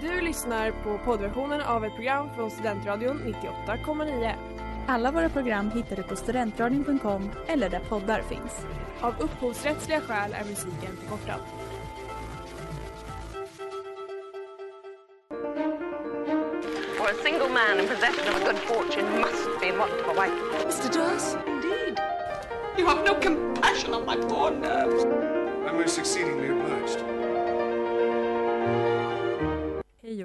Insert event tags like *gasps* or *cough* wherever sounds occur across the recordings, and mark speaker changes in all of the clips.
Speaker 1: Du lyssnar på poddversionen av ett program från Studentradion 98,9.
Speaker 2: Alla våra program hittar du på studentradion.com eller där poddar finns.
Speaker 1: Av upphovsrättsliga skäl är musiken förkortad.
Speaker 3: For a single man in possession of a good fortune must be what a wife.
Speaker 4: Mr. Dawes, indeed. You have no compassion on my poor nerves.
Speaker 5: I'm most exceedingly obliged.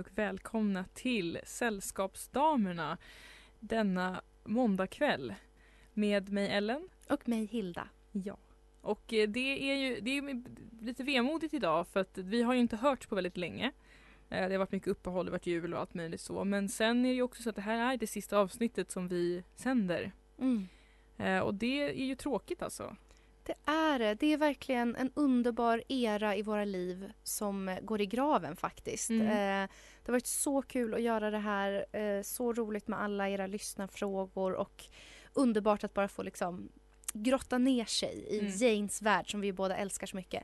Speaker 6: Och välkomna till Sällskapsdamerna denna måndagkväll med mig Ellen.
Speaker 7: Och mig Hilda.
Speaker 6: Ja. Och eh, det är ju det är lite vemodigt idag för att vi har ju inte hört på väldigt länge. Eh, Det har varit mycket uppehåll, det har varit jul och allt möjligt så. Men sen är det ju också så att det här är det sista avsnittet som vi sänder.
Speaker 7: Mm.
Speaker 6: Eh, Och det är ju tråkigt alltså.
Speaker 7: Det är det. Det är verkligen en underbar era i våra liv som går i graven faktiskt.
Speaker 6: Mm.
Speaker 7: Eh, det har varit så kul att göra det här. Eh, så roligt med alla era lyssnarfrågor och underbart att bara få liksom grotta ner sig i
Speaker 6: Mm.
Speaker 7: Janes värld som vi båda älskar så mycket.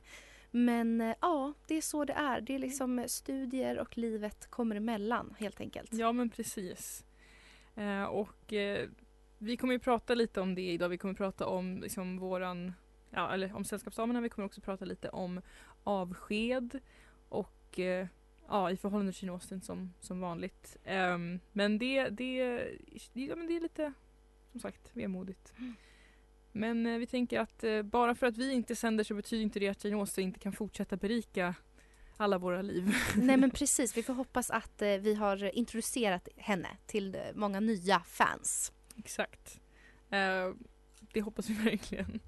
Speaker 7: Men eh, ja, det är så det är. Det är liksom eh, studier och livet kommer emellan helt enkelt.
Speaker 6: Ja men precis. Eh, och eh, vi kommer ju prata lite om det idag. Vi kommer prata om liksom våran, ja eller om Sällskapsdamerna. Vi kommer också prata lite om avsked och eh, ja i förhållande till Jane Austen som, som vanligt. Ehm, men det, det, ja, men det är lite som sagt vemodigt.
Speaker 7: Mm.
Speaker 6: Men eh, vi tänker att eh, bara för att vi inte sänder så betyder inte det att Jane Austen inte kan fortsätta berika alla våra liv.
Speaker 7: Nej men *laughs* precis, vi får hoppas att eh, vi har introducerat henne till eh, många nya fans.
Speaker 6: Exakt. Eh, det hoppas vi verkligen.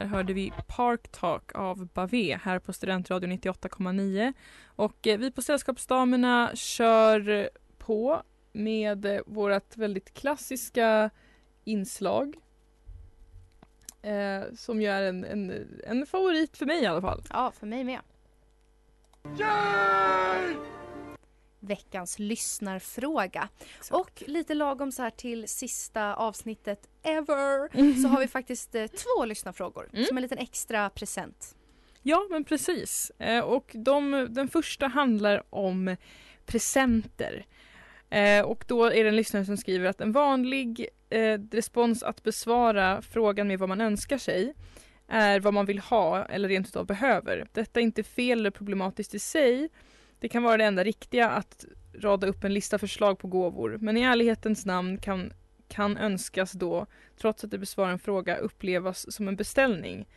Speaker 6: Där hörde vi Park Talk av Bavé här på Studentradion 98,9. Och eh, vi på Sällskapsdamerna kör på med eh, vårt väldigt klassiska inslag. Eh, som ju är en, en, en favorit för mig i alla fall.
Speaker 7: Ja, för mig med. Veckans lyssnarfråga. Och lite lagom så här till sista avsnittet ever så har vi *laughs* faktiskt eh, två lyssnarfrågor
Speaker 6: Mm.
Speaker 7: som en liten extra present.
Speaker 6: Ja, men precis. Eh, och de, den första handlar om presenter. Eh, och då är det en lyssnare som skriver att en vanlig eh, respons att besvara frågan med vad man önskar sig är vad man vill ha eller rent utav behöver. Detta är inte fel eller problematiskt i sig. Det kan vara det enda riktiga att rada upp en lista förslag på gåvor. Men i ärlighetens namn kan, kan önskas då, trots att det besvarar en fråga, upplevas som en beställning.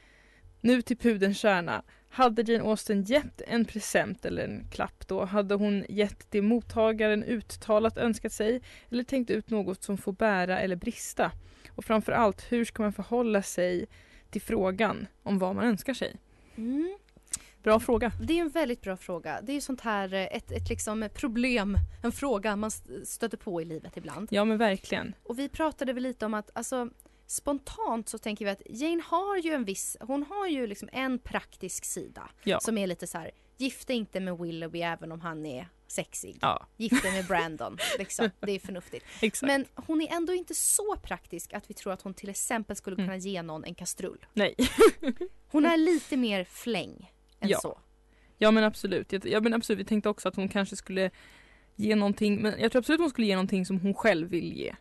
Speaker 6: Nu till pudelns kärna. Hade Jane Austen gett en present eller en klapp då, hade hon gett det mottagaren uttalat önskat sig eller tänkt ut något som får bära eller brista? Och framför allt, hur ska man förhålla sig till frågan om vad man önskar sig?
Speaker 7: Mm.
Speaker 6: Bra fråga.
Speaker 7: Det är en väldigt bra fråga. Det är ju sånt här eh, ett, ett liksom problem, en fråga man st- stöter på i livet ibland.
Speaker 6: Ja men verkligen.
Speaker 7: Och vi pratade väl lite om att alltså spontant så tänker vi att Jane har ju en viss, hon har ju liksom en praktisk sida
Speaker 6: Ja.
Speaker 7: som är lite så här, gift dig inte med Willoughby även om han är sexig.
Speaker 6: Ja,
Speaker 7: Gift dig med *laughs* Brandon, liksom. det är förnuftigt. Men hon är ändå inte så praktisk att vi tror att hon till exempel skulle
Speaker 6: Mm.
Speaker 7: kunna ge någon en kastrull.
Speaker 6: Nej.
Speaker 7: Hon är *laughs* lite mer fläng än
Speaker 6: Ja.
Speaker 7: så.
Speaker 6: Ja men absolut. Jag- Ja men absolut. Vi tänkte också att hon kanske skulle ge någonting, men jag tror absolut hon skulle ge någonting som hon själv vill ge.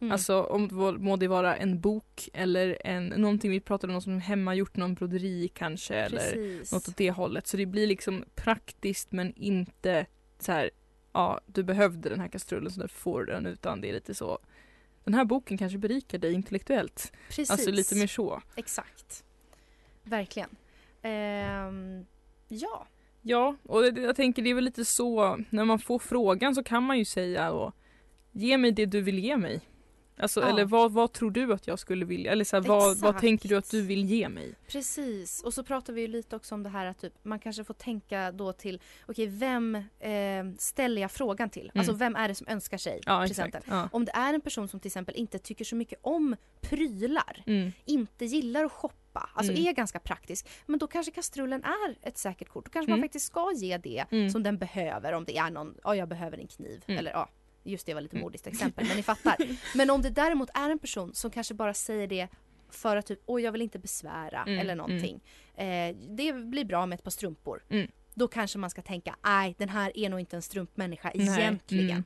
Speaker 7: Mm.
Speaker 6: Alltså om må det vara en bok eller en, någonting vi pratade om någon som hemmagjort någon broderi kanske eller
Speaker 7: Precis.
Speaker 6: något åt det hållet. Så det blir liksom praktiskt men inte så här ja du behövde den här kastrullen så därför får du den utan det är lite så den här boken kanske berikar dig intellektuellt.
Speaker 7: Precis.
Speaker 6: Alltså lite mer så.
Speaker 7: Exakt. Verkligen. Ehm, ja.
Speaker 6: Ja, och det, jag tänker det är väl lite så när man får frågan så kan man ju säga då ge mig det du vill ge mig. Alltså,
Speaker 7: Ja.
Speaker 6: eller vad, vad tror du att jag skulle vilja? Eller så här, vad, vad tänker du att du vill ge mig?
Speaker 7: Precis. Och så pratar vi ju lite också om det här att typ, man kanske får tänka då till okej, vem eh, ställer jag frågan till? Alltså vem är det som önskar sig
Speaker 6: Mm. Ja,
Speaker 7: presenten?
Speaker 6: Ja.
Speaker 7: Om det är en person som till exempel inte tycker så mycket om prylar,
Speaker 6: Mm.
Speaker 7: inte gillar att shoppa, alltså
Speaker 6: Mm.
Speaker 7: är ganska praktisk. Men då kanske kastrullen är ett säkert kort. Då kanske
Speaker 6: Mm.
Speaker 7: man faktiskt ska ge det
Speaker 6: Mm.
Speaker 7: som den behöver om det är någon, ja jag behöver en kniv.
Speaker 6: Mm.
Speaker 7: Eller ja, just det var lite
Speaker 6: Mm.
Speaker 7: modiskt exempel men ni fattar. *laughs* Men om det däremot är en person som kanske bara säger det för att typ, oj jag vill inte besvära
Speaker 6: Mm,
Speaker 7: eller någonting. Eh, det blir bra med ett par strumpor. Då kanske man ska tänka, nej den här är nog inte en strumpmänniska
Speaker 6: Nej,
Speaker 7: egentligen.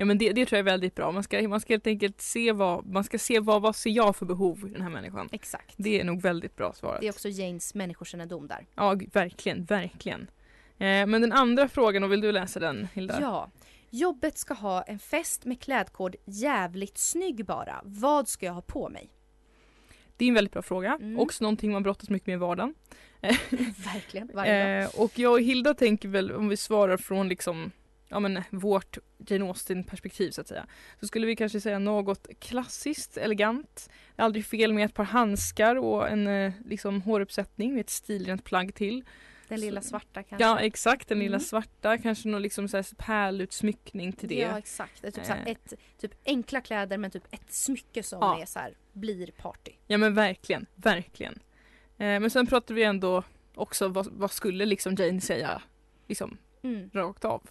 Speaker 6: Ja men det, det tror jag är väldigt bra. Man ska, man ska helt enkelt se vad, man ska se vad, vad ser jag för behov i den här människan.
Speaker 7: Exakt.
Speaker 6: Det är nog väldigt bra svarat.
Speaker 7: Det är också Janes människokännedom där.
Speaker 6: Ja, verkligen, verkligen. Eh, men den andra frågan, och vill du läsa den Hilda?
Speaker 7: Ja. Jobbet ska ha en fest med klädkod jävligt snygg bara. Vad ska jag ha på mig?
Speaker 6: Det är en väldigt bra fråga.
Speaker 7: Mm.
Speaker 6: Också någonting man brottas mycket med i vardagen. *laughs*
Speaker 7: Verkligen, varje dag.
Speaker 6: Eh, och jag och Hilda tänker väl, om vi svarar från liksom Ja men vårt Jane Austen perspektiv så att säga. Så skulle vi kanske säga något klassiskt, elegant. Aldrig fel med ett par handskar och en eh, liksom håruppsättning med ett stilrent plagg till.
Speaker 7: Den lilla svarta kanske?
Speaker 6: Ja exakt, den lilla
Speaker 7: Mm.
Speaker 6: svarta. Kanske någon liksom så här pärlutsmyckning till det.
Speaker 7: Ja exakt. Det är typ, så
Speaker 6: Eh.
Speaker 7: ett, typ enkla kläder men typ ett smycke som
Speaker 6: Ja.
Speaker 7: är så här, blir party.
Speaker 6: Ja men verkligen, verkligen. Eh, men sen pratar vi ändå också vad, vad skulle liksom Jane säga liksom
Speaker 7: Mm.
Speaker 6: rakt av.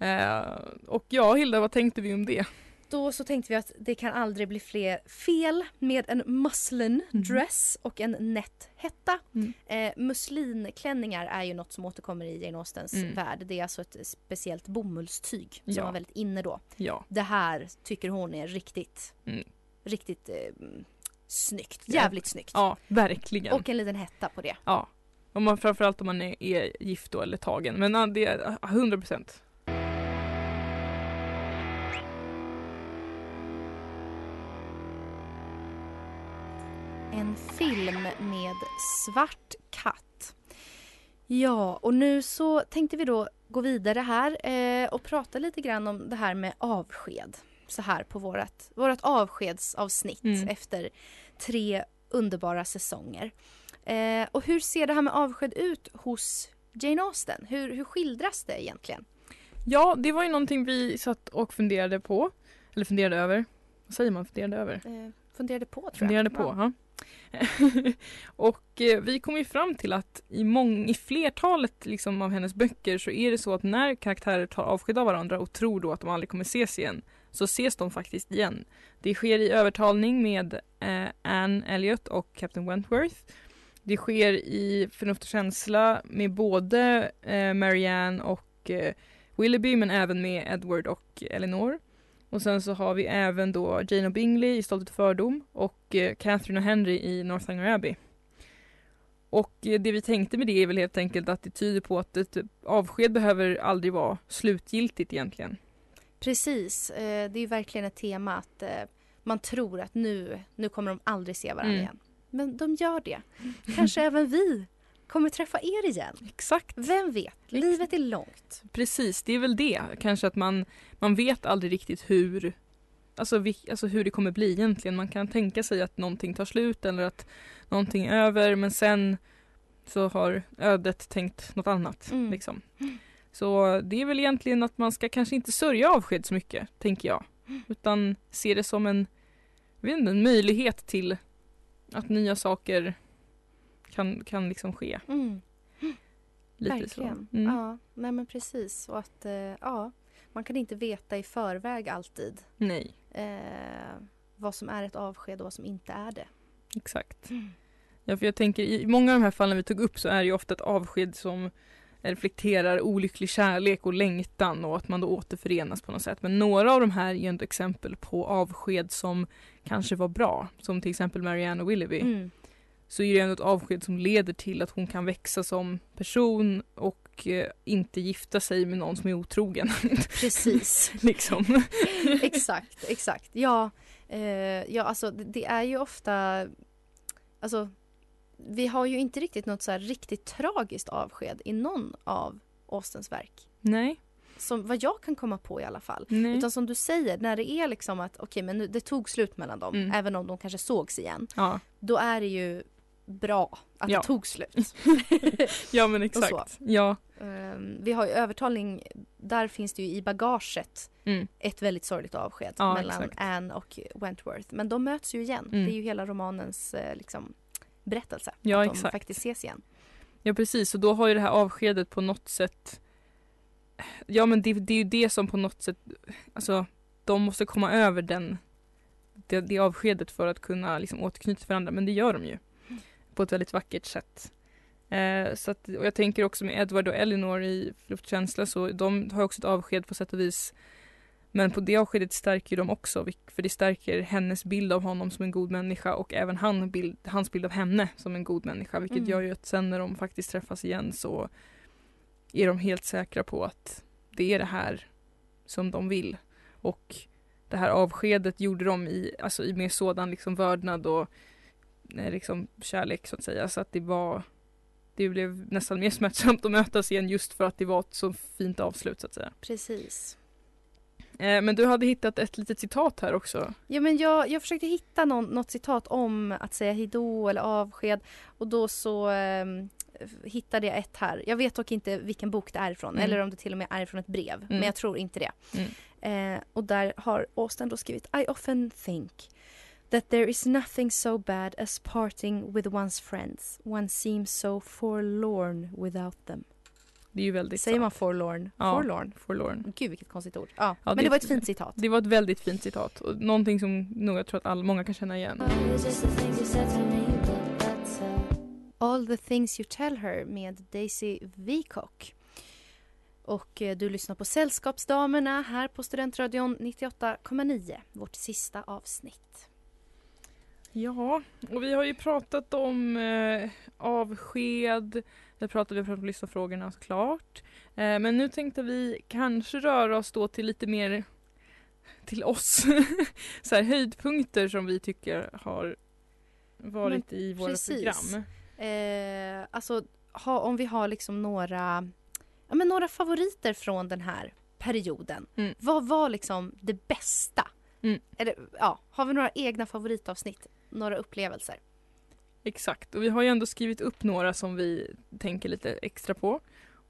Speaker 6: Eh, och ja Hilda, vad tänkte vi om det?
Speaker 7: Då så tänkte vi att det kan aldrig bli fler fel med en muslin
Speaker 6: Mhm.
Speaker 7: dress och en nätt hetta.
Speaker 6: Mm.
Speaker 7: Eh, muslinklänningar är ju något som återkommer i Jane Austens
Speaker 6: Mm.
Speaker 7: värld. Det är alltså ett speciellt bomullstyg som
Speaker 6: Ja.
Speaker 7: var väldigt inne då.
Speaker 6: Ja.
Speaker 7: Det här tycker hon är riktigt,
Speaker 6: Mm.
Speaker 7: riktigt eh, mm, snyggt.
Speaker 6: Ja.
Speaker 7: Jävligt snyggt.
Speaker 6: Ja, verkligen.
Speaker 7: Och en liten hetta på det.
Speaker 6: Ja. Om man, framförallt om man är, är gift då eller tagen. Men ja, det är 100 procent.
Speaker 7: En film med svart katt. Ja, och nu så tänkte vi då gå vidare här eh, och prata lite grann om det här med avsked. Så här på vårat, vårat avskedsavsnitt
Speaker 6: Mm.
Speaker 7: efter tre underbara säsonger. Eh, och hur ser det här med avsked ut hos Jane Austen? Hur, hur skildras det egentligen?
Speaker 6: Ja, det var ju någonting vi satt och funderade på. Eller funderade över. Vad säger man? Funderade över?
Speaker 7: Eh, funderade på tror
Speaker 6: Funderade
Speaker 7: jag.
Speaker 6: på, ja. *laughs* och eh, vi kom ju fram till att i, mång, i flertalet liksom, av hennes böcker så är det så att när karaktärer tar avsked av varandra och tror då att de aldrig kommer ses igen så ses de faktiskt igen. Det sker i övertalning med eh, Anne Elliot och Captain Wentworth. Det sker i Förnuft och känsla med både eh, Marianne och eh, Willoughby men även med Edward och Eleanor. Och sen så har vi även då Jane och Bingley i Stolthet och fördom och eh, Catherine och Henry i Northanger Abbey. Och eh, det vi tänkte med det är väl helt enkelt att det tyder på att ett avsked behöver aldrig vara slutgiltigt egentligen.
Speaker 7: Precis, eh, det är verkligen ett tema att man tror att nu, nu kommer de aldrig se varandra
Speaker 6: Mm.
Speaker 7: igen. Men de gör det. Kanske *laughs* även vi kommer träffa er igen.
Speaker 6: Exakt.
Speaker 7: Vem vet? Livet är långt.
Speaker 6: Precis, det är väl det. Kanske att man, man vet aldrig riktigt hur Alltså, vi, alltså hur det kommer bli egentligen. Man kan tänka sig att någonting tar slut eller att någonting är över men sen så har ödet tänkt något annat.
Speaker 7: Mm.
Speaker 6: Liksom. Så det är väl egentligen att man ska kanske inte sörja avsked så mycket, tänker jag. Utan se det som en, jag vet inte, en möjlighet till att nya saker kan, kan liksom ske.
Speaker 7: Mm.
Speaker 6: Lite
Speaker 7: Verkligen.
Speaker 6: så. Mm.
Speaker 7: Ja, nej men precis. Och att eh, ja, man kan inte veta i förväg alltid
Speaker 6: Nej,
Speaker 7: eh, vad som är ett avsked och vad som inte är det.
Speaker 6: exakt. Ja, för jag tänker i många av de här fallen vi tog upp så är det ju ofta ett avsked som reflekterar olycklig kärlek och längtan och att man då återförenas på något sätt. Men några av de här är ju ändå exempel på avsked som kanske var bra. Som till exempel Marianne och Willoughby.
Speaker 7: Mm.
Speaker 6: Så är det ändå ett avsked som leder till att hon kan växa som person och eh, inte gifta sig med någon som är otrogen. *laughs*
Speaker 7: Precis.
Speaker 6: liksom. *laughs*
Speaker 7: exakt, exakt. Ja, eh, ja alltså det, det är ju ofta... Alltså, vi har ju inte riktigt något så här riktigt tragiskt avsked i någon av Austens verk.
Speaker 6: Nej.
Speaker 7: Som vad jag kan komma på i alla fall.
Speaker 6: Nej.
Speaker 7: Utan som du säger, när det är liksom att okej men nu, det tog slut mellan dem,
Speaker 6: Mm.
Speaker 7: även om de kanske sågs igen.
Speaker 6: Ja.
Speaker 7: Då är det ju bra att
Speaker 6: Ja.
Speaker 7: det tog slut. *laughs*
Speaker 6: ja men exakt. Ja.
Speaker 7: Ehm, vi har ju övertalning, där finns det ju i bagaget
Speaker 6: Mm.
Speaker 7: ett väldigt sorgligt avsked
Speaker 6: Ja,
Speaker 7: mellan
Speaker 6: exakt.
Speaker 7: Anne och Wentworth. Men de möts ju igen.
Speaker 6: Mm.
Speaker 7: Det är ju hela romanens eh, liksom, berättelse.
Speaker 6: Ja,
Speaker 7: att de
Speaker 6: exakt.
Speaker 7: faktiskt ses igen.
Speaker 6: Ja precis och då har ju det här avskedet på något sätt Ja men det, det är ju det som på något sätt Alltså de måste komma över den det, det avskedet för att kunna liksom återknyta till varandra men det gör de ju på ett väldigt vackert sätt. Eh, så att, och jag tänker också med Edward och Elinor i Luftkänsla så de har också ett avsked på sätt och vis men på det avskedet stärker de också för det stärker hennes bild av honom som en god människa och även han bild, hans bild av henne som en god människa vilket
Speaker 7: Mm.
Speaker 6: gör ju att sen när de faktiskt träffas igen så är de helt säkra på att det är det här som de vill och det här avskedet gjorde de i, alltså i med sådan liksom vördnad och liksom kärlek så att säga så att det var det blev nästan mer smärtsamt att mötas igen just för att det var ett så fint avslut så att säga.
Speaker 7: Precis.
Speaker 6: Eh, men du hade hittat ett litet citat här också.
Speaker 7: Ja, men jag, jag försökte hitta någon, något citat om att säga hejdå eller avsked och då så ehm, hittade jag ett här. Jag vet dock inte vilken bok det är ifrån
Speaker 6: Mm.
Speaker 7: eller om det till och med är från ett brev. Men jag tror inte det.
Speaker 6: Mm.
Speaker 7: Eh, och där har Austen då skrivit I often think that there is nothing so bad as parting with one's friends. One seems so forlorn without them.
Speaker 6: Det är ju väldigt
Speaker 7: Säger
Speaker 6: sant.
Speaker 7: man forlorn?
Speaker 6: Ja.
Speaker 7: Forlorn?
Speaker 6: Forlorn.
Speaker 7: Gud vilket konstigt ord. Ja,
Speaker 6: Ja,
Speaker 7: men
Speaker 6: det-
Speaker 7: det var ett fint citat.
Speaker 6: Det var ett väldigt fint citat och någonting som nog jag tror att all, många kan känna igen.
Speaker 7: All the things you tell her med Daisy Vicock. Och eh, du lyssnar på Sällskapsdamerna här på Studentradion 98,9. Vårt sista avsnitt.
Speaker 6: Ja, och vi har ju pratat om eh, avsked, vi pratat, vi pratat om lyssnarfrågorna såklart. Eh, men nu tänkte vi kanske röra oss då till lite mer till oss. *laughs* så här, höjdpunkter som vi tycker har varit i våra
Speaker 7: precis.
Speaker 6: program.
Speaker 7: Eh, alltså ha, om vi har liksom några, ja, men några favoriter från den här perioden.
Speaker 6: Mm.
Speaker 7: Vad var liksom det bästa?
Speaker 6: Mm.
Speaker 7: Eller, ja, har vi några egna favoritavsnitt? Några upplevelser?
Speaker 6: Exakt, och vi har ju ändå skrivit upp några som vi tänker lite extra på.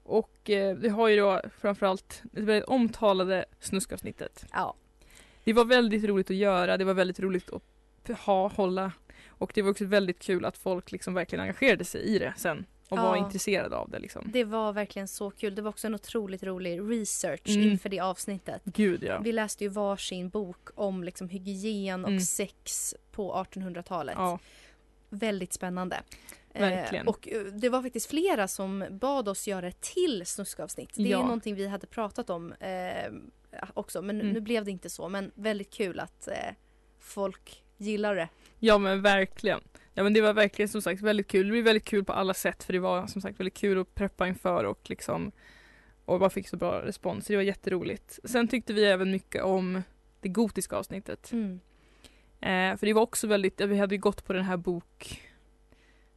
Speaker 6: Och eh, vi har ju då framförallt det väldigt omtalade snuskavsnittet.
Speaker 7: Ja.
Speaker 6: Det var väldigt roligt att göra, det var väldigt roligt att ha, hålla och det var också väldigt kul att folk liksom verkligen engagerade sig i det sen och var
Speaker 7: Ja.
Speaker 6: intresserade av det liksom.
Speaker 7: Det var verkligen så kul. Det var också en otroligt rolig research
Speaker 6: Mm.
Speaker 7: inför det avsnittet.
Speaker 6: Gud ja.
Speaker 7: Vi läste ju varsin bok om liksom hygien och
Speaker 6: Mm.
Speaker 7: sex på 1800-talet.
Speaker 6: ja.
Speaker 7: Väldigt spännande.
Speaker 6: Verkligen.
Speaker 7: Eh, och eh, det var faktiskt flera som bad oss göra ett till snuskavsnitt. Det är
Speaker 6: Ja.
Speaker 7: någonting vi hade pratat om eh, också men
Speaker 6: Mm.
Speaker 7: nu blev det inte så. Men väldigt kul att eh, folk gillar det.
Speaker 6: Ja men verkligen. Ja men det var verkligen som sagt väldigt kul. Det blev väldigt kul på alla sätt för det var som sagt väldigt kul att preppa inför och liksom och bara fick så bra respons. Det var jätteroligt. Sen tyckte vi även mycket om det gotiska avsnittet.
Speaker 7: Mm.
Speaker 6: Eh, för det var också väldigt, vi hade ju gått på den här bok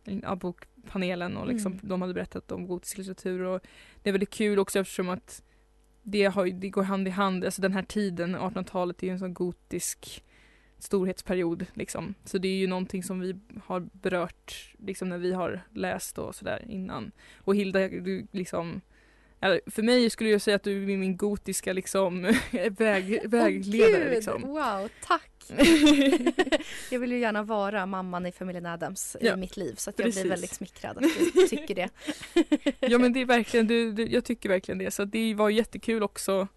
Speaker 6: ja, bokpanelen och liksom,
Speaker 7: Mm.
Speaker 6: de hade berättat om gotisk litteratur och det är väldigt kul också eftersom att det, har, det går hand i hand, alltså den här tiden, 1800-talet är ju en sån gotisk storhetsperiod liksom. Så det är ju någonting som vi har berört liksom när vi har läst och sådär innan. Och Hilda, du liksom för mig skulle jag säga att du är min gotiska liksom *laughs* väg, vägledare
Speaker 7: gud,
Speaker 6: liksom.
Speaker 7: Wow, tack! *laughs* jag vill ju gärna vara mamman i familjen Adams
Speaker 6: Ja,
Speaker 7: i mitt liv så att jag
Speaker 6: precis.
Speaker 7: blir väldigt smickrad att du *laughs* tycker det.
Speaker 6: Ja men det är verkligen, du, du, jag tycker verkligen det. Så det var jättekul också.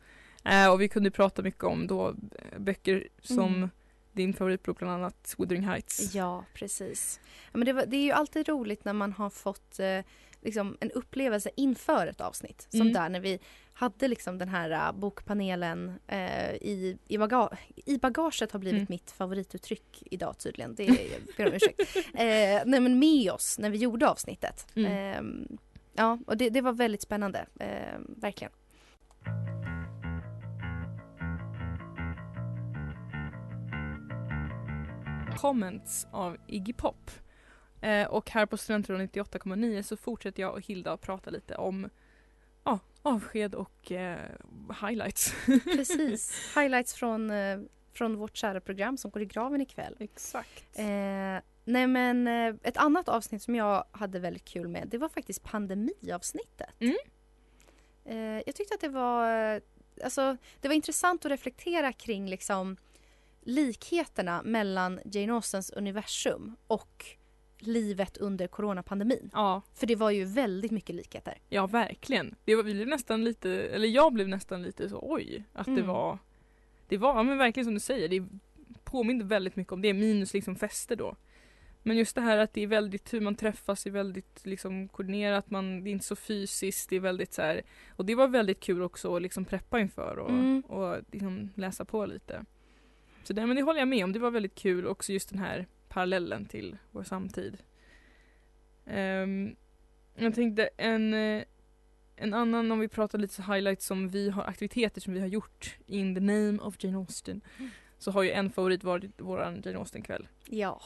Speaker 6: Eh, och vi kunde prata mycket om då böcker som
Speaker 7: Mm.
Speaker 6: Din favoritbok bland annat Wuthering Heights.
Speaker 7: Ja, precis. Ja, men det, var, det är ju alltid roligt när man har fått eh, liksom en upplevelse inför ett avsnitt. Som
Speaker 6: Mm.
Speaker 7: där när vi hade liksom den här eh, bokpanelen eh, i, i, baga i bagaget har blivit
Speaker 6: Mm.
Speaker 7: mitt favorituttryck idag tydligen. Det är, jag ber om ursäkt. *laughs* Eh, nej men med oss när vi gjorde avsnittet.
Speaker 6: Mm.
Speaker 7: Eh, ja, och det, det var väldigt spännande. Eh, verkligen.
Speaker 6: Comments av Iggy Pop. Eh, och här på Studentradion 98,9 så fortsätter jag och Hilda att prata lite om ja, avsked och eh, highlights. *laughs*
Speaker 7: Precis. Highlights från, eh, från vårt kära program som går i graven ikväll.
Speaker 6: Exakt.
Speaker 7: Eh, nej men eh, ett annat avsnitt som jag hade väldigt kul med det var faktiskt pandemiavsnittet.
Speaker 6: Mm.
Speaker 7: Eh, jag tyckte att det var, alltså, det var intressant att reflektera kring liksom, likheterna mellan Jane Austens universum och livet under coronapandemin.
Speaker 6: Ja,
Speaker 7: För det var ju väldigt mycket likheter.
Speaker 6: ja verkligen. Det var, vi blev nästan lite, eller jag blev nästan lite så oj, att det
Speaker 7: Mm.
Speaker 6: var Det var ja, men verkligen som du säger, det påminner väldigt mycket om det, minus liksom fester då. Men just det här att det är väldigt hur man träffas är väldigt liksom koordinerat, man, det är inte så fysiskt, det är väldigt så här, och det var väldigt kul också att liksom preppa inför och,
Speaker 7: Mm.
Speaker 6: och liksom läsa på lite. Så det, men det håller jag med om, det var väldigt kul också just den här parallellen till vår samtid. Ehm, jag tänkte en, eh, en annan, om vi pratar lite highlights som vi har, aktiviteter som vi har gjort in the name of Jane Austen. Så har ju en favorit varit våran Jane Austen-kväll.
Speaker 7: Ja,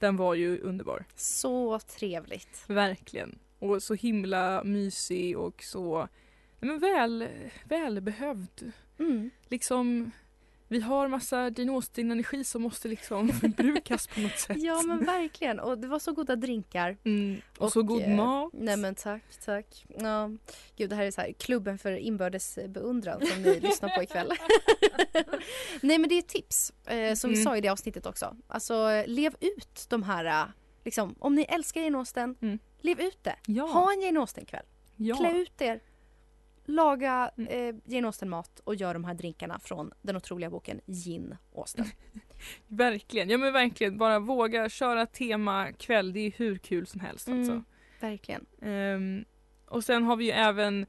Speaker 6: Den var ju underbar.
Speaker 7: så trevligt.
Speaker 6: Verkligen. Och så himla mysig och så men väl, välbehövd.
Speaker 7: Mm.
Speaker 6: Liksom, vi har massa Jane Austen-energi som måste liksom *laughs* förbrukas på något sätt.
Speaker 7: Ja men verkligen och det var så goda drinkar.
Speaker 6: Mm. Och, så
Speaker 7: Och,
Speaker 6: god
Speaker 7: eh,
Speaker 6: mat.
Speaker 7: Nej men tack, tack. Ja. Gud det här är så här klubben för inbördes beundran som ni lyssnar på ikväll. *laughs* Nej men det är tips eh, som vi
Speaker 6: Mm.
Speaker 7: sa i det avsnittet också. Alltså lev ut de här, eh, liksom om ni älskar Jane Austen,
Speaker 6: Mm.
Speaker 7: lev ut det.
Speaker 6: Ja.
Speaker 7: Ha en Jane Austen-kväll.
Speaker 6: ja.
Speaker 7: Klä ut er. Laga
Speaker 6: Mm.
Speaker 7: eh, Jane Austen-mat och gör de här drinkarna från den otroliga boken Gin Austen. *laughs*
Speaker 6: Verkligen. Ja men verkligen. Bara våga köra tema kväll. Det är hur kul som helst alltså.
Speaker 7: Mm. Verkligen.
Speaker 6: Ehm, och sen har vi ju även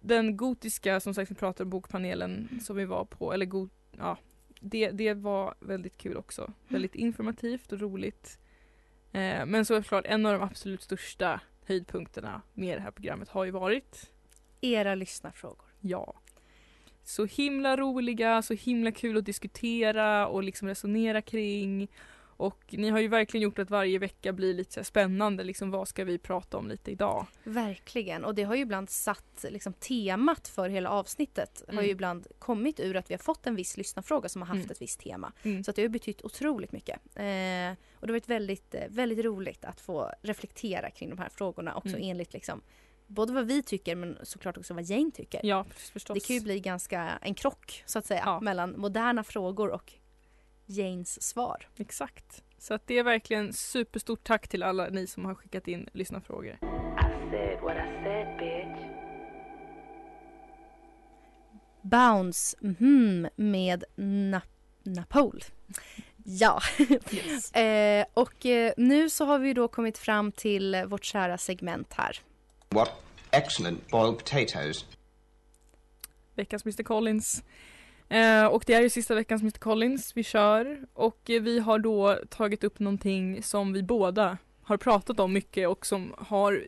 Speaker 6: den gotiska, som sagt vi pratar om bokpanelen som vi var på, eller go- ja, det, det var väldigt kul också. Väldigt informativt och roligt. Eh, men såklart en av de absolut största höjdpunkterna med det här programmet har ju varit,
Speaker 7: Era lyssnarfrågor.
Speaker 6: ja, så himla roliga, så himla kul att diskutera och liksom resonera kring. Och ni har ju verkligen gjort att varje vecka blir lite spännande, liksom vad ska vi prata om lite idag?
Speaker 7: Verkligen. Och det har ju ibland satt liksom, temat för hela avsnittet. har
Speaker 6: Mm.
Speaker 7: ju ibland kommit ur att vi har fått en viss lyssnarfråga som har haft
Speaker 6: Mm.
Speaker 7: ett visst tema.
Speaker 6: Mm.
Speaker 7: Så att det har betytt otroligt mycket. Eh, och det har varit väldigt, eh, väldigt roligt att få reflektera kring de här frågorna också
Speaker 6: Mm.
Speaker 7: enligt liksom, både vad vi tycker men såklart också vad Jane tycker.
Speaker 6: Ja, förstås.
Speaker 7: Det kan ju bli ganska en krock så att säga
Speaker 6: Ja.
Speaker 7: mellan moderna frågor och Janes svar.
Speaker 6: Exakt. Så att det är verkligen superstort tack till alla ni som har skickat in lyssnarfrågor.
Speaker 7: Bounce mhm, med na- Napol. *laughs* Ja. *laughs* eh, och eh, nu så har vi då kommit fram till vårt kära segment här.
Speaker 8: What excellent boiled potatoes.
Speaker 6: Veckans Mr Collins. Eh, och det är ju sista veckans Mr Collins vi kör och vi har då tagit upp någonting som vi båda har pratat om mycket och som har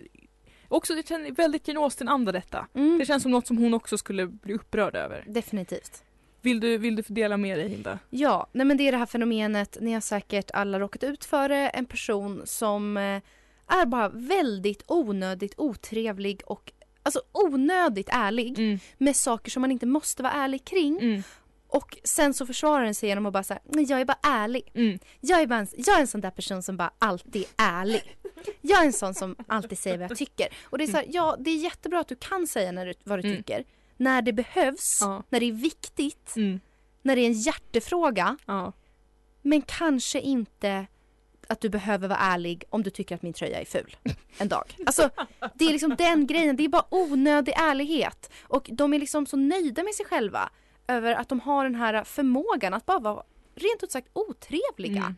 Speaker 6: också det känns väldigt Jane Austen-anda detta.
Speaker 7: Mm,
Speaker 6: Det känns som något som hon också skulle bli upprörd över.
Speaker 7: definitivt.
Speaker 6: Vill du, vill du dela med dig Hilda?
Speaker 7: Ja, nej men det är det här fenomenet, ni har säkert alla råkat ut för det, en person som eh, är bara väldigt onödigt otrevlig och alltså onödigt ärlig
Speaker 6: Mm.
Speaker 7: med saker som man inte måste vara ärlig kring.
Speaker 6: Mm.
Speaker 7: Och sen så försvarar den sig genom att bara säga, nej jag är bara ärlig.
Speaker 6: Mm.
Speaker 7: Jag är, bara en, jag är en sån där person som bara alltid är ärlig. Jag är en sån som alltid säger vad jag tycker. Och det är så här, ja det är jättebra att du kan säga när du, vad du
Speaker 6: Mm.
Speaker 7: tycker. När det behövs,
Speaker 6: Ja.
Speaker 7: när det är viktigt,
Speaker 6: Mm.
Speaker 7: när det är en hjärtefråga.
Speaker 6: Ja.
Speaker 7: Men kanske inte att du behöver vara ärlig om du tycker att min tröja är ful en dag. Alltså det är liksom den grejen, det är bara onödig ärlighet. Och de är liksom så nöjda med sig själva över att de har den här förmågan att bara vara rent ut sagt otrevliga.
Speaker 6: Mm.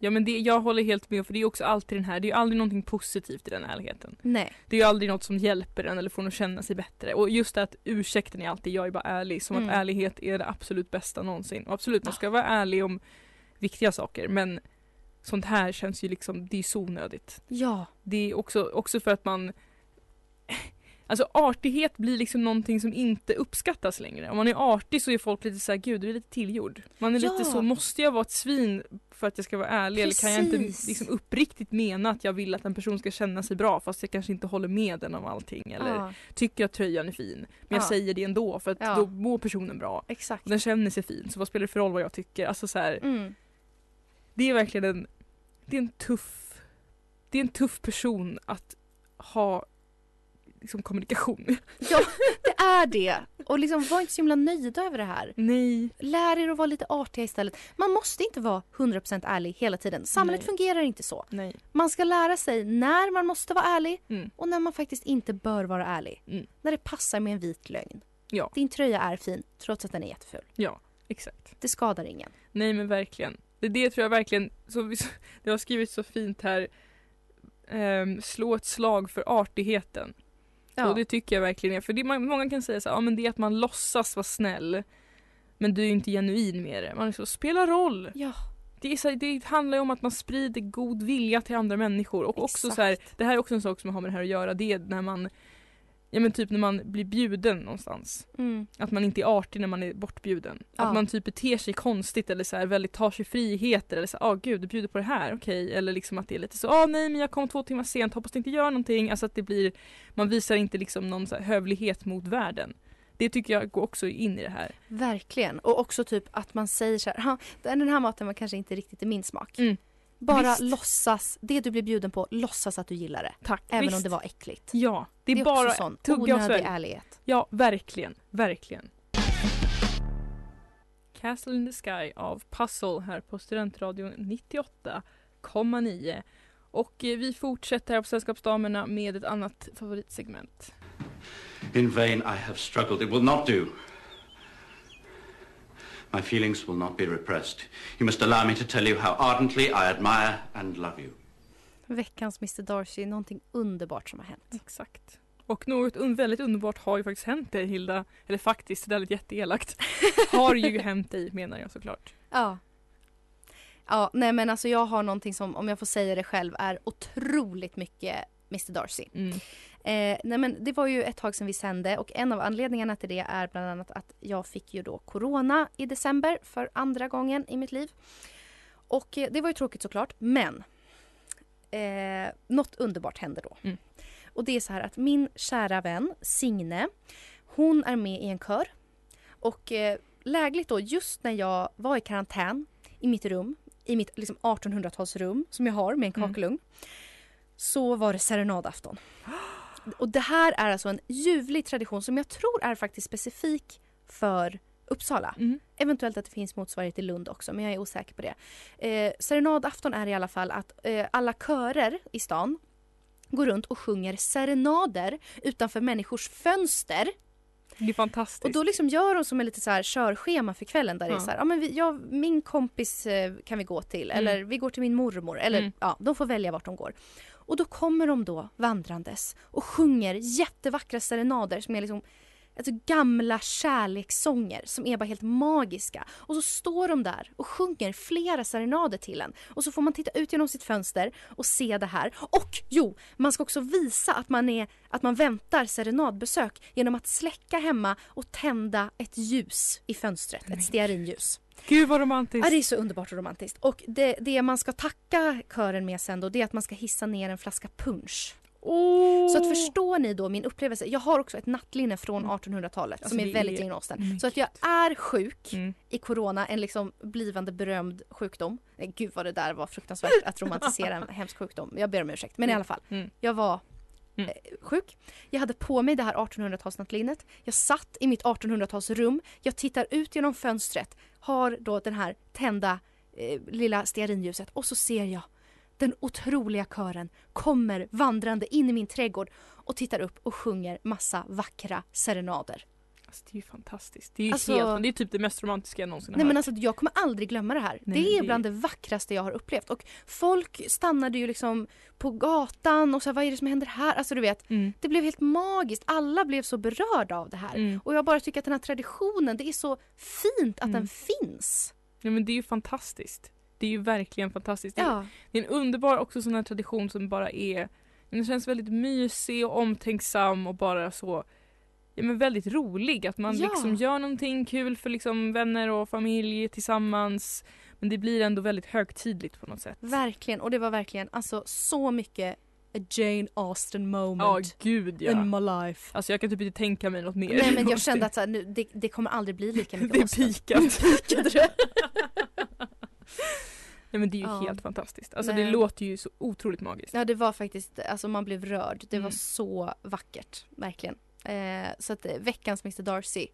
Speaker 6: Ja men det, jag håller helt med för det är också alltid den här, det är ju aldrig någonting positivt i den ärligheten.
Speaker 7: Nej.
Speaker 6: Det är ju aldrig något som hjälper en eller får en att känna sig bättre. Och just det att ursäkten är alltid jag är bara ärlig. Som
Speaker 7: Mm.
Speaker 6: att ärlighet är det absolut bästa någonsin. Och absolut man ska vara ärlig om viktiga saker men sånt här känns ju liksom, det är så onödigt.
Speaker 7: Ja.
Speaker 6: Det är också, också för att man Alltså artighet blir liksom någonting som inte uppskattas längre. Om man är artig så är folk lite såhär, gud du är lite tillgjord. Man är
Speaker 7: Ja.
Speaker 6: lite så, måste jag vara ett svin för att jag ska vara ärlig? Eller kan jag inte
Speaker 7: Precis.
Speaker 6: liksom uppriktigt mena att jag vill att en person ska känna sig bra fast jag kanske inte håller med den om allting? Eller
Speaker 7: ja.
Speaker 6: tycker att tröjan är fin. Men jag
Speaker 7: Ja.
Speaker 6: säger det ändå för att då mår personen bra.
Speaker 7: Exakt.
Speaker 6: Och den känner sig fin, så vad spelar det för roll vad jag tycker? Alltså så här,
Speaker 7: Mm.
Speaker 6: Det är verkligen en, det är en tuff, det är en tuff person att ha liksom kommunikation.
Speaker 7: Ja, det är det. Och liksom var inte så himla nöjda över det här.
Speaker 6: Nej.
Speaker 7: Lär er att vara lite artiga istället. Man måste inte vara 100% ärlig hela tiden. Samhället
Speaker 6: Nej.
Speaker 7: fungerar inte så.
Speaker 6: Nej.
Speaker 7: Man ska lära sig när man måste vara ärlig
Speaker 6: Mm.
Speaker 7: och när man faktiskt inte bör vara ärlig.
Speaker 6: Mm.
Speaker 7: När det passar med en vit lögn.
Speaker 6: Ja.
Speaker 7: Din tröja är fin trots att den är jätteful.
Speaker 6: Ja, exakt.
Speaker 7: Det skadar ingen.
Speaker 6: Nej men verkligen. Det det tror jag verkligen, så vi, *laughs* det har skrivit så fint här, ehm, slå ett slag för artigheten.
Speaker 7: Ja.
Speaker 6: Och det tycker jag verkligen är, för det, man, många kan säga så här, ja men det är att man låtsas vara snäll. Men du är inte genuin med det. Man är så, spela roll.
Speaker 7: ja.
Speaker 6: Det, är så här, det handlar ju om att man sprider god vilja till andra människor och också så här,
Speaker 7: Exakt.
Speaker 6: det här är också en sak som har med det här att göra, det är när man Ja men typ när man blir bjuden någonstans.
Speaker 7: Mm.
Speaker 6: Att man inte är artig när man är bortbjuden.
Speaker 7: Ja.
Speaker 6: Att man typ beter sig konstigt eller så här väldigt tar sig friheter eller så ah gud du bjuder på det här, okej. Eller liksom att det är lite så, ah nej men jag kom två timmar sent, hoppas det inte gör någonting. Alltså att det blir, man visar inte liksom någon så här hövlighet mot världen. Det tycker jag går också in i det här.
Speaker 7: Verkligen. Och också typ att man säger så här, "Ha, den här maten var kanske inte riktigt i min smak.
Speaker 6: Mm.
Speaker 7: Bara
Speaker 6: Visst.
Speaker 7: låtsas, det du blir bjuden på, låtsas att du gillar det.
Speaker 6: Tack.
Speaker 7: Även
Speaker 6: Visst.
Speaker 7: om det var äckligt.
Speaker 6: Ja, det är,
Speaker 7: Det är
Speaker 6: bara
Speaker 7: också sån
Speaker 6: tugga och
Speaker 7: onödig
Speaker 6: svälj.
Speaker 7: ärlighet.
Speaker 6: Ja, verkligen. Verkligen. Castle in the Sky av Puzzle här på Studentradion 98,9. Och eh, vi fortsätter här på Sällskapsdamerna med ett annat favoritsegment.
Speaker 9: In vain I have struggled. It will not do. My feelings will not be repressed. You must allow me to tell you how ardently I admire and love you.
Speaker 7: Veckans Mr Darcy, någonting underbart som har hänt.
Speaker 6: Exakt. Och något un- väldigt underbart har ju faktiskt hänt dig Hilda. Eller faktiskt, det är lite jätteelakt. *laughs* Har ju hänt dig menar jag såklart.
Speaker 7: Ja. Ja, nej men alltså jag har någonting som, om jag får säga det själv, är otroligt mycket Mr Darcy.
Speaker 6: Mm.
Speaker 7: Eh, nej men det var ju ett tag sedan vi sände och en av anledningarna till det är bland annat att jag fick ju då corona i december för andra gången i mitt liv. Och eh, det var ju tråkigt såklart, men eh, något underbart hände då.
Speaker 6: Mm.
Speaker 7: Och det är så här att min kära vän Signe, hon är med i en kör. Och eh, lägligt då, just när jag var i karantän i mitt rum, i mitt liksom 1800-talsrum som jag har med en
Speaker 6: Mm.
Speaker 7: kakelugn, så var det serenadafton. *gasps* *gasps* Och det här är alltså en ljuvlig tradition som jag tror är faktiskt specifik för Uppsala.
Speaker 6: Mm.
Speaker 7: Eventuellt att det finns motsvarighet i Lund också, men jag är osäker på det. Eh, serenadafton är i alla fall att eh, alla körer i stan går runt och sjunger serenader utanför människors fönster.
Speaker 6: Det är fantastiskt.
Speaker 7: Och då liksom gör de som en lite så här körschema för kvällen där det är
Speaker 6: Ja.
Speaker 7: så här, ja men vi, ja, min kompis eh, kan vi gå till
Speaker 6: Mm.
Speaker 7: eller vi går till min mormor eller
Speaker 6: Mm.
Speaker 7: ja, de får välja vart de går. Och då kommer de då vandrandes och sjunger jättevackra serenader som är liksom alltså gamla kärlekssånger som är bara helt magiska. Och så står de där och sjunger flera serenader till en. Och så får man titta ut genom sitt fönster och se det här. Och jo, man ska också visa att man, är, att man väntar serenadbesök genom att släcka hemma och tända ett ljus i fönstret, ett stearinljus.
Speaker 6: Gud vad romantiskt.
Speaker 7: Ja, det är så underbart och romantiskt. Och det, det man ska tacka kören med sen då, det är att man ska hissa ner en flaska punsch.
Speaker 6: Åh!
Speaker 7: Så att förstår ni då min upplevelse, jag har också ett nattlinne från 1800-talet
Speaker 6: Alltså,
Speaker 7: som är väldigt.
Speaker 6: Men
Speaker 7: Så att jag är sjuk
Speaker 6: Mm.
Speaker 7: i corona, en liksom blivande berömd sjukdom. Gud vad det där var fruktansvärt att *laughs* romantisera en hemsk sjukdom. Jag ber om ursäkt. Men i alla fall,
Speaker 6: Mm.
Speaker 7: jag var
Speaker 6: Mm.
Speaker 7: eh, sjuk. Jag hade på mig det här 1800-talsnattlinnet. Jag satt i mitt 1800-talsrum. Jag tittar ut genom fönstret, har då den här tända eh, lilla stearinljuset och så ser jag den otroliga kören kommer vandrande in i min trädgård och tittar upp och sjunger massa vackra serenader.
Speaker 6: Alltså, det är ju fantastiskt. Det är
Speaker 7: Alltså-
Speaker 6: helt, det är typ det mest romantiska jag någonsin har
Speaker 7: Nej men
Speaker 6: hört.
Speaker 7: alltså jag kommer aldrig glömma det här.
Speaker 6: Nej,
Speaker 7: det är bland det vackraste jag har upplevt. Och folk stannade ju liksom på gatan och här, vad är det som händer här? Alltså du vet,
Speaker 6: Mm.
Speaker 7: det blev helt magiskt. Alla blev så berörda av det här.
Speaker 6: Mm.
Speaker 7: Och jag bara tycker att den här traditionen, det är så fint att
Speaker 6: Mm.
Speaker 7: den finns.
Speaker 6: Ja, men det är ju fantastiskt. Det är ju verkligen fantastiskt.
Speaker 7: Ja.
Speaker 6: det är en underbar också sån här tradition som bara är Den känns väldigt mysig och omtänksam och bara så ja, men väldigt rolig. Att man
Speaker 7: Ja.
Speaker 6: liksom gör någonting kul för liksom vänner och familj tillsammans. Men det blir ändå väldigt högtidligt på något sätt.
Speaker 7: Verkligen. Och det var verkligen alltså så mycket a Jane Austen moment
Speaker 6: gud ja.
Speaker 7: in my life.
Speaker 6: Alltså jag kan typ inte tänka mig något mer.
Speaker 7: Nej men jag kände att så här, nu, det, det kommer aldrig bli lika mycket *laughs* *laughs*
Speaker 6: det är pikat. *laughs* Nej men det är ju
Speaker 7: Ja.
Speaker 6: helt fantastiskt. Alltså
Speaker 7: Nej.
Speaker 6: det låter ju så otroligt magiskt.
Speaker 7: Ja det var faktiskt, alltså man blev rörd. Det var
Speaker 6: Mm.
Speaker 7: så vackert, verkligen. Eh, så att eh, veckans Mr Darcy,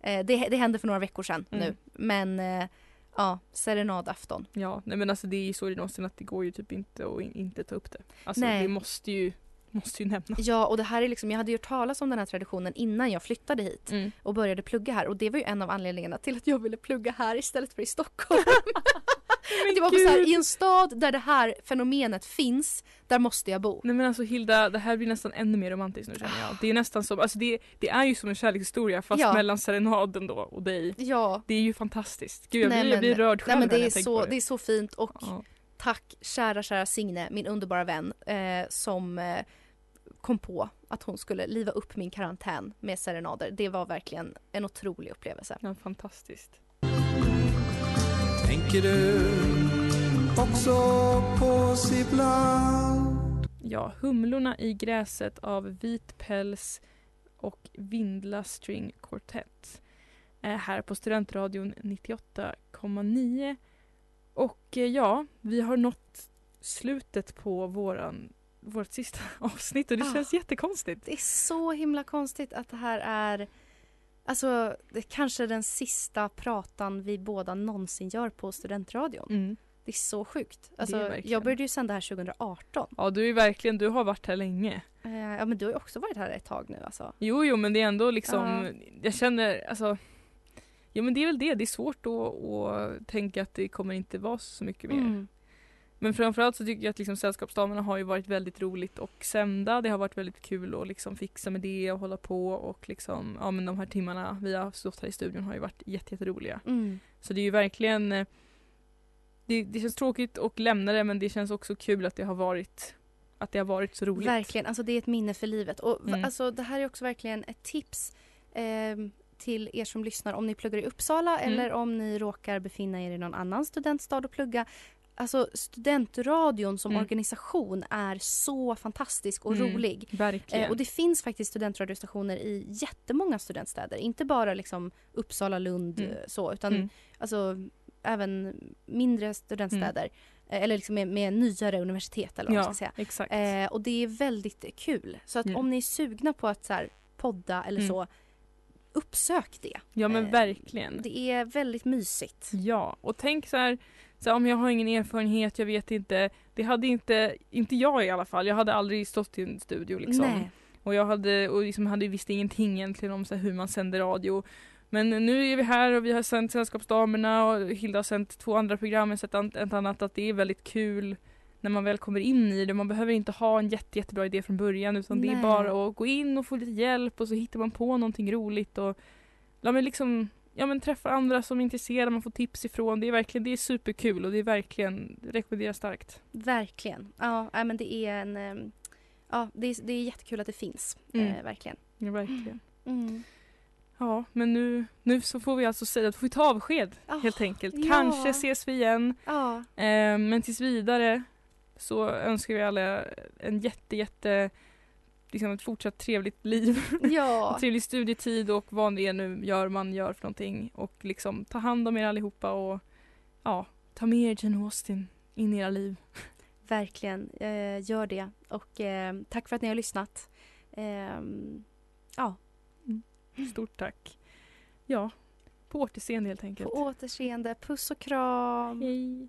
Speaker 7: eh, det, det hände för några veckor sedan
Speaker 6: Mm.
Speaker 7: nu. Men eh, ja, serenadafton.
Speaker 6: Ja, nej men alltså det är ju så Austen att det går ju typ inte att in, inte ta upp det. Alltså
Speaker 7: Nej.
Speaker 6: det måste ju måste ju nämnas.
Speaker 7: Ja, och det här är liksom, jag hade ju hört talas om den här traditionen innan jag flyttade hit
Speaker 6: Mm.
Speaker 7: och började plugga här och det var ju en av anledningarna till att jag ville plugga här istället för i Stockholm. *laughs* det var så här, I en stad där det här fenomenet finns, där måste jag bo.
Speaker 6: Nej men alltså Hilda, det här blir nästan ännu mer romantiskt nu känner jag. Det är nästan som, alltså det, det är ju som en kärlekshistoria fast
Speaker 7: Ja.
Speaker 6: mellan serenaden då och dig.
Speaker 7: Ja.
Speaker 6: Det är ju fantastiskt. Gud jag
Speaker 7: Nej,
Speaker 6: blir, jag
Speaker 7: men-
Speaker 6: blir rörd själv
Speaker 7: Nej, men det, är
Speaker 6: jag
Speaker 7: så,
Speaker 6: på
Speaker 7: det är så fint och
Speaker 6: Ja.
Speaker 7: tack kära kära Signe, min underbara vän eh, som eh, kom på att hon skulle liva upp min karantän med serenader. Det var verkligen en otrolig upplevelse.
Speaker 6: Ja, fantastiskt.
Speaker 10: Tänker du också på ibland?
Speaker 6: Ja, Humlorna i gräset av Vit päls och Vindla String Quartet. Är här på Studentradion 98,9. Och eh, ja, vi har nått slutet på våran, vårt sista *laughs* avsnitt och det
Speaker 7: Ah.
Speaker 6: känns jättekonstigt.
Speaker 7: Det är så himla konstigt att det här är Alltså, det är kanske den sista pratan vi båda någonsin gör på studentradion.
Speaker 6: Mm.
Speaker 7: Det är så sjukt. Alltså,
Speaker 6: verkligen.
Speaker 7: jag började ju sända här 2018.
Speaker 6: Ja, du är verkligen, du har varit här länge.
Speaker 7: Eh, ja, men du har ju också varit här ett tag nu alltså.
Speaker 6: Jo, jo, men det är ändå liksom,
Speaker 7: Ja.
Speaker 6: jag känner, alltså, ja men det är väl det, det är svårt att, att tänka att det kommer inte vara så mycket mer.
Speaker 7: Mm.
Speaker 6: Men framförallt så tycker jag att liksom Sällskapsdamerna har ju varit väldigt roligt och sända. Det har varit väldigt kul att liksom fixa med det och hålla på och liksom, ja men de här timmarna vi har stått här i studion har ju varit jätte, jätteroliga.
Speaker 7: Mm.
Speaker 6: Så det är ju verkligen, eh, det, det känns tråkigt att lämna det men det känns också kul att det har varit, att det har varit så roligt.
Speaker 7: Verkligen, alltså det är ett minne för livet. Och
Speaker 6: Mm.
Speaker 7: alltså, det här är också verkligen ett tips ehm, till er som lyssnar om ni pluggar i Uppsala
Speaker 6: Mm.
Speaker 7: eller om ni råkar befinna er i någon annan studentstad och plugga. Alltså studentradion som
Speaker 6: Mm.
Speaker 7: organisation är så fantastisk och
Speaker 6: Mm,
Speaker 7: rolig.
Speaker 6: Verkligen.
Speaker 7: Eh, och det finns faktiskt studentradiostationer i jättemånga studentstäder. Inte bara liksom Uppsala, Lund
Speaker 6: Mm.
Speaker 7: eh, så utan
Speaker 6: Mm.
Speaker 7: alltså även mindre studentstäder. Eh, Eller liksom med, med nyare universitet eller vad man
Speaker 6: ja,
Speaker 7: ska säga.
Speaker 6: exakt.
Speaker 7: Eh, och det är väldigt kul. Så att
Speaker 6: Mm.
Speaker 7: om ni är sugna på att så här, podda eller
Speaker 6: Mm.
Speaker 7: så, uppsök det.
Speaker 6: ja men
Speaker 7: eh,
Speaker 6: verkligen.
Speaker 7: Det är väldigt mysigt.
Speaker 6: Ja, och tänk så här, så om jag har ingen erfarenhet, jag vet inte. Det hade inte, inte jag i alla fall, jag hade aldrig stått i en studio liksom.
Speaker 7: Nej.
Speaker 6: Och jag hade, och liksom hade visst ingenting egentligen om så hur man sänder radio. Men nu är vi här och vi har sänt Sällskapsdamerna och Hilda har sänt två andra program, jag sett ett annat, att det är väldigt kul när man väl kommer in i det. Man behöver inte ha en jätte, jättebra idé från början utan det är
Speaker 7: Nej.
Speaker 6: bara att gå in och få lite hjälp och så hittar man på någonting roligt och ja, men liksom, ja, men träffa andra som är intresserade, man får tips ifrån. Det är verkligen, det är superkul och det är verkligen, rekommenderar starkt.
Speaker 7: Verkligen. Ja, men det är en... eh, Ja, det är, det är jättekul att det finns.
Speaker 6: Mm.
Speaker 7: Eh, verkligen.
Speaker 6: Ja, verkligen.
Speaker 7: Mm.
Speaker 6: Ja, men nu, nu så får vi alltså säga att vi får ta avsked
Speaker 7: Ah,
Speaker 6: helt enkelt.
Speaker 7: ja.
Speaker 6: Kanske ses vi igen.
Speaker 7: Ja,
Speaker 6: Eh, men tills vidare så önskar vi alla en jätte, jätte liksom ett fortsatt trevligt liv. *laughs*
Speaker 7: ja.
Speaker 6: trevlig studietid och vad det är nu gör man gör för någonting. Och liksom ta hand om er allihopa och ja, ta med er Jane Austen in i era liv.
Speaker 7: verkligen. Eh, gör det. Och eh, tack för att ni har lyssnat. Ehm, ja,
Speaker 6: Stort tack. Ja, på återseende helt enkelt.
Speaker 7: på återseende. Puss och kram.
Speaker 6: Hej.